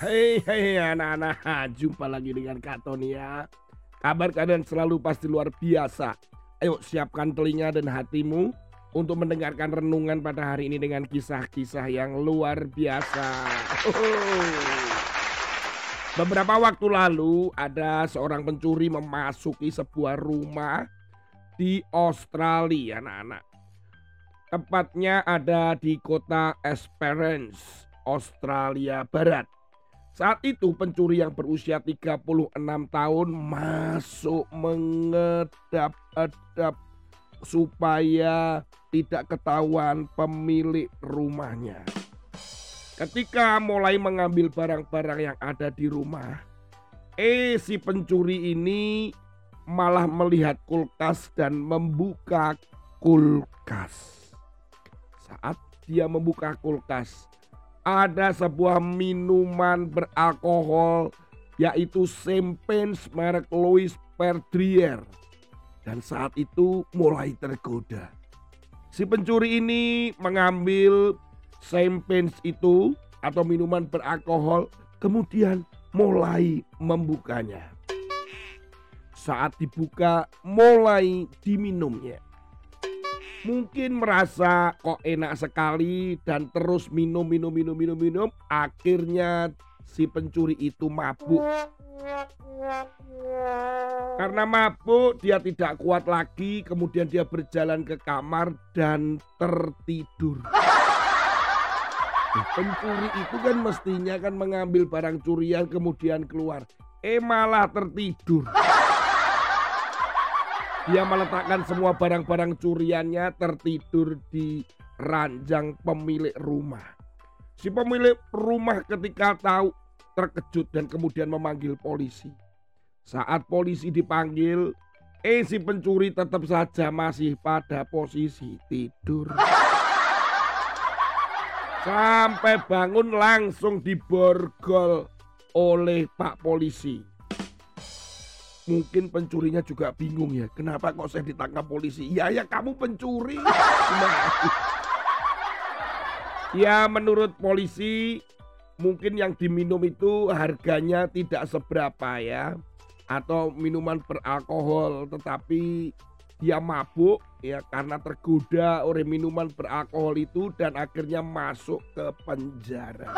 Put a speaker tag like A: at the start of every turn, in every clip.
A: Hei hei anak-anak, jumpa lagi dengan Kak Tony ya. Kabar kalian selalu pasti luar biasa. Ayo siapkan telinga dan hatimu untuk mendengarkan renungan pada hari ini dengan kisah-kisah yang luar biasa. Beberapa waktu lalu ada seorang pencuri memasuki sebuah rumah di Australia anak-anak. Tepatnya ada di kota Esperance, Australia Barat. Saat itu pencuri yang berusia 36 tahun masuk mengedap-edap supaya tidak ketahuan pemilik rumahnya. Ketika mulai mengambil barang-barang yang ada di rumah, eh si pencuri ini malah melihat kulkas dan membuka kulkas. Saat dia membuka kulkas, ada sebuah minuman beralkohol yaitu champagne merek Louis Perdrier. Dan saat itu mulai tergoda. Si pencuri ini mengambil champagne itu atau minuman beralkohol kemudian mulai membukanya. Saat dibuka mulai diminumnya mungkin merasa kok enak sekali dan terus minum minum minum minum minum akhirnya si pencuri itu mabuk. Karena mabuk dia tidak kuat lagi kemudian dia berjalan ke kamar dan tertidur. Pencuri itu kan mestinya kan mengambil barang curian kemudian keluar. Eh malah tertidur dia meletakkan semua barang-barang curiannya tertidur di ranjang pemilik rumah. Si pemilik rumah ketika tahu terkejut dan kemudian memanggil polisi. Saat polisi dipanggil, eh si pencuri tetap saja masih pada posisi tidur. Sampai bangun langsung diborgol oleh Pak Polisi mungkin pencurinya juga bingung ya. Kenapa kok saya ditangkap polisi? Ya ya kamu pencuri. Nah. Ya menurut polisi mungkin yang diminum itu harganya tidak seberapa ya. Atau minuman beralkohol tetapi dia mabuk ya karena tergoda oleh minuman beralkohol itu dan akhirnya masuk ke penjara.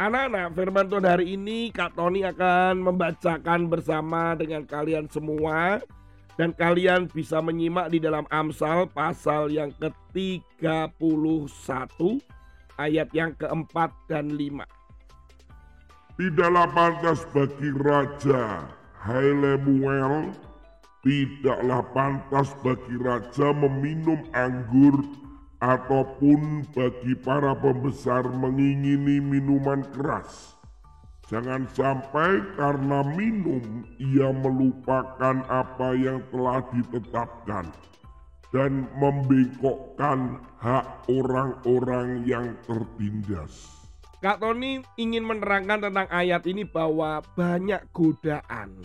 A: Anak-anak, firman Tuhan hari ini Kak Tony akan membacakan bersama dengan kalian semua dan kalian bisa menyimak di dalam Amsal pasal yang ke-31 ayat yang keempat dan lima.
B: Tidaklah pantas bagi raja, hai Lemuel, tidaklah pantas bagi raja meminum anggur ataupun bagi para pembesar mengingini minuman keras. Jangan sampai karena minum ia melupakan apa yang telah ditetapkan dan membengkokkan hak orang-orang yang tertindas.
A: Kak Tony ingin menerangkan tentang ayat ini bahwa banyak godaan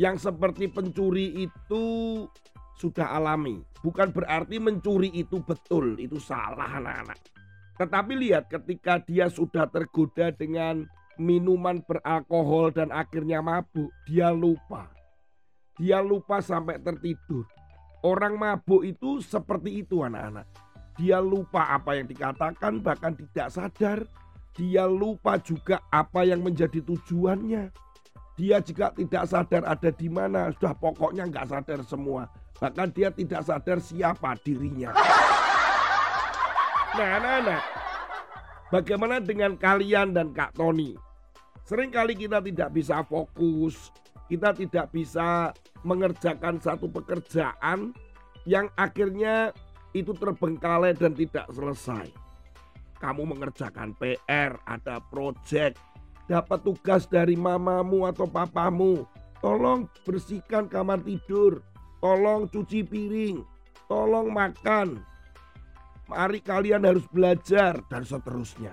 A: yang seperti pencuri itu sudah alami. Bukan berarti mencuri itu betul, itu salah anak-anak. Tetapi lihat ketika dia sudah tergoda dengan minuman beralkohol dan akhirnya mabuk, dia lupa. Dia lupa sampai tertidur. Orang mabuk itu seperti itu anak-anak. Dia lupa apa yang dikatakan bahkan tidak sadar. Dia lupa juga apa yang menjadi tujuannya. Dia juga tidak sadar ada di mana. Sudah pokoknya nggak sadar semua. Bahkan dia tidak sadar siapa dirinya. Nah, anak-anak, bagaimana dengan kalian dan Kak Tony? Seringkali kita tidak bisa fokus, kita tidak bisa mengerjakan satu pekerjaan yang akhirnya itu terbengkalai dan tidak selesai. Kamu mengerjakan PR, ada proyek, dapat tugas dari mamamu atau papamu. Tolong bersihkan kamar tidur, tolong cuci piring, tolong makan. Mari kalian harus belajar dan seterusnya.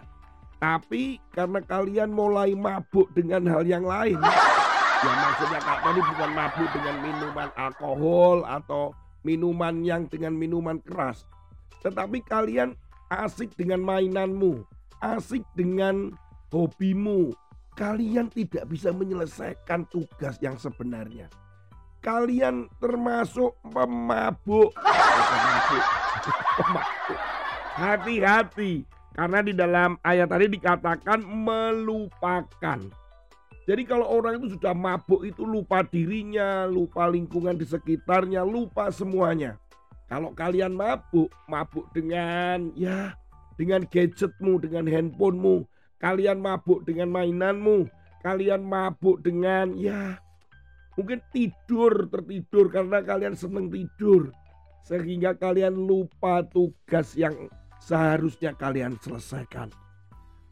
A: Tapi karena kalian mulai mabuk dengan hal yang lain, ya maksudnya Kak Tony bukan mabuk dengan minuman alkohol atau minuman yang dengan minuman keras. Tetapi kalian asik dengan mainanmu. asik dengan hobimu, kalian tidak bisa menyelesaikan tugas yang sebenarnya. Kalian termasuk pemabuk. Hati-hati, karena di dalam ayat tadi dikatakan melupakan. Jadi kalau orang itu sudah mabuk itu lupa dirinya, lupa lingkungan di sekitarnya, lupa semuanya. Kalau kalian mabuk, mabuk dengan ya dengan gadgetmu, dengan handphonemu, kalian mabuk dengan mainanmu, kalian mabuk dengan ya mungkin tidur tertidur karena kalian senang tidur sehingga kalian lupa tugas yang seharusnya kalian selesaikan.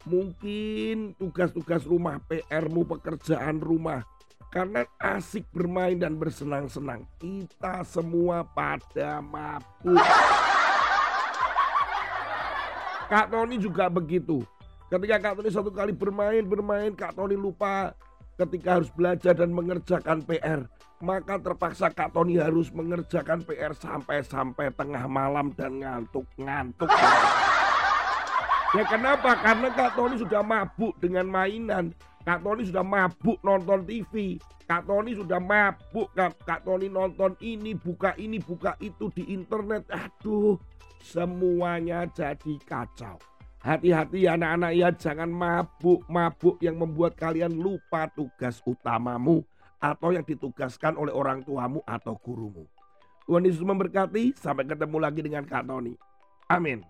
A: Mungkin tugas-tugas rumah, PR-mu, pekerjaan rumah. Karena asik bermain dan bersenang-senang. Kita semua pada mabuk. Kak Tony juga begitu. Ketika Kak Tony satu kali bermain, bermain, Kak Tony lupa ketika harus belajar dan mengerjakan PR. Maka terpaksa Kak Tony harus mengerjakan PR sampai-sampai tengah malam dan ngantuk-ngantuk. Ya kenapa? Karena Kak Tony sudah mabuk dengan mainan. Kak Tony sudah mabuk nonton TV. Kak Tony sudah mabuk. Kak, Kak Tony nonton ini, buka ini, buka itu di internet. Aduh, semuanya jadi kacau. Hati-hati anak-anak ya jangan mabuk-mabuk yang membuat kalian lupa tugas utamamu atau yang ditugaskan oleh orang tuamu atau gurumu. Tuhan Yesus memberkati. Sampai ketemu lagi dengan Kak Tony. Amin.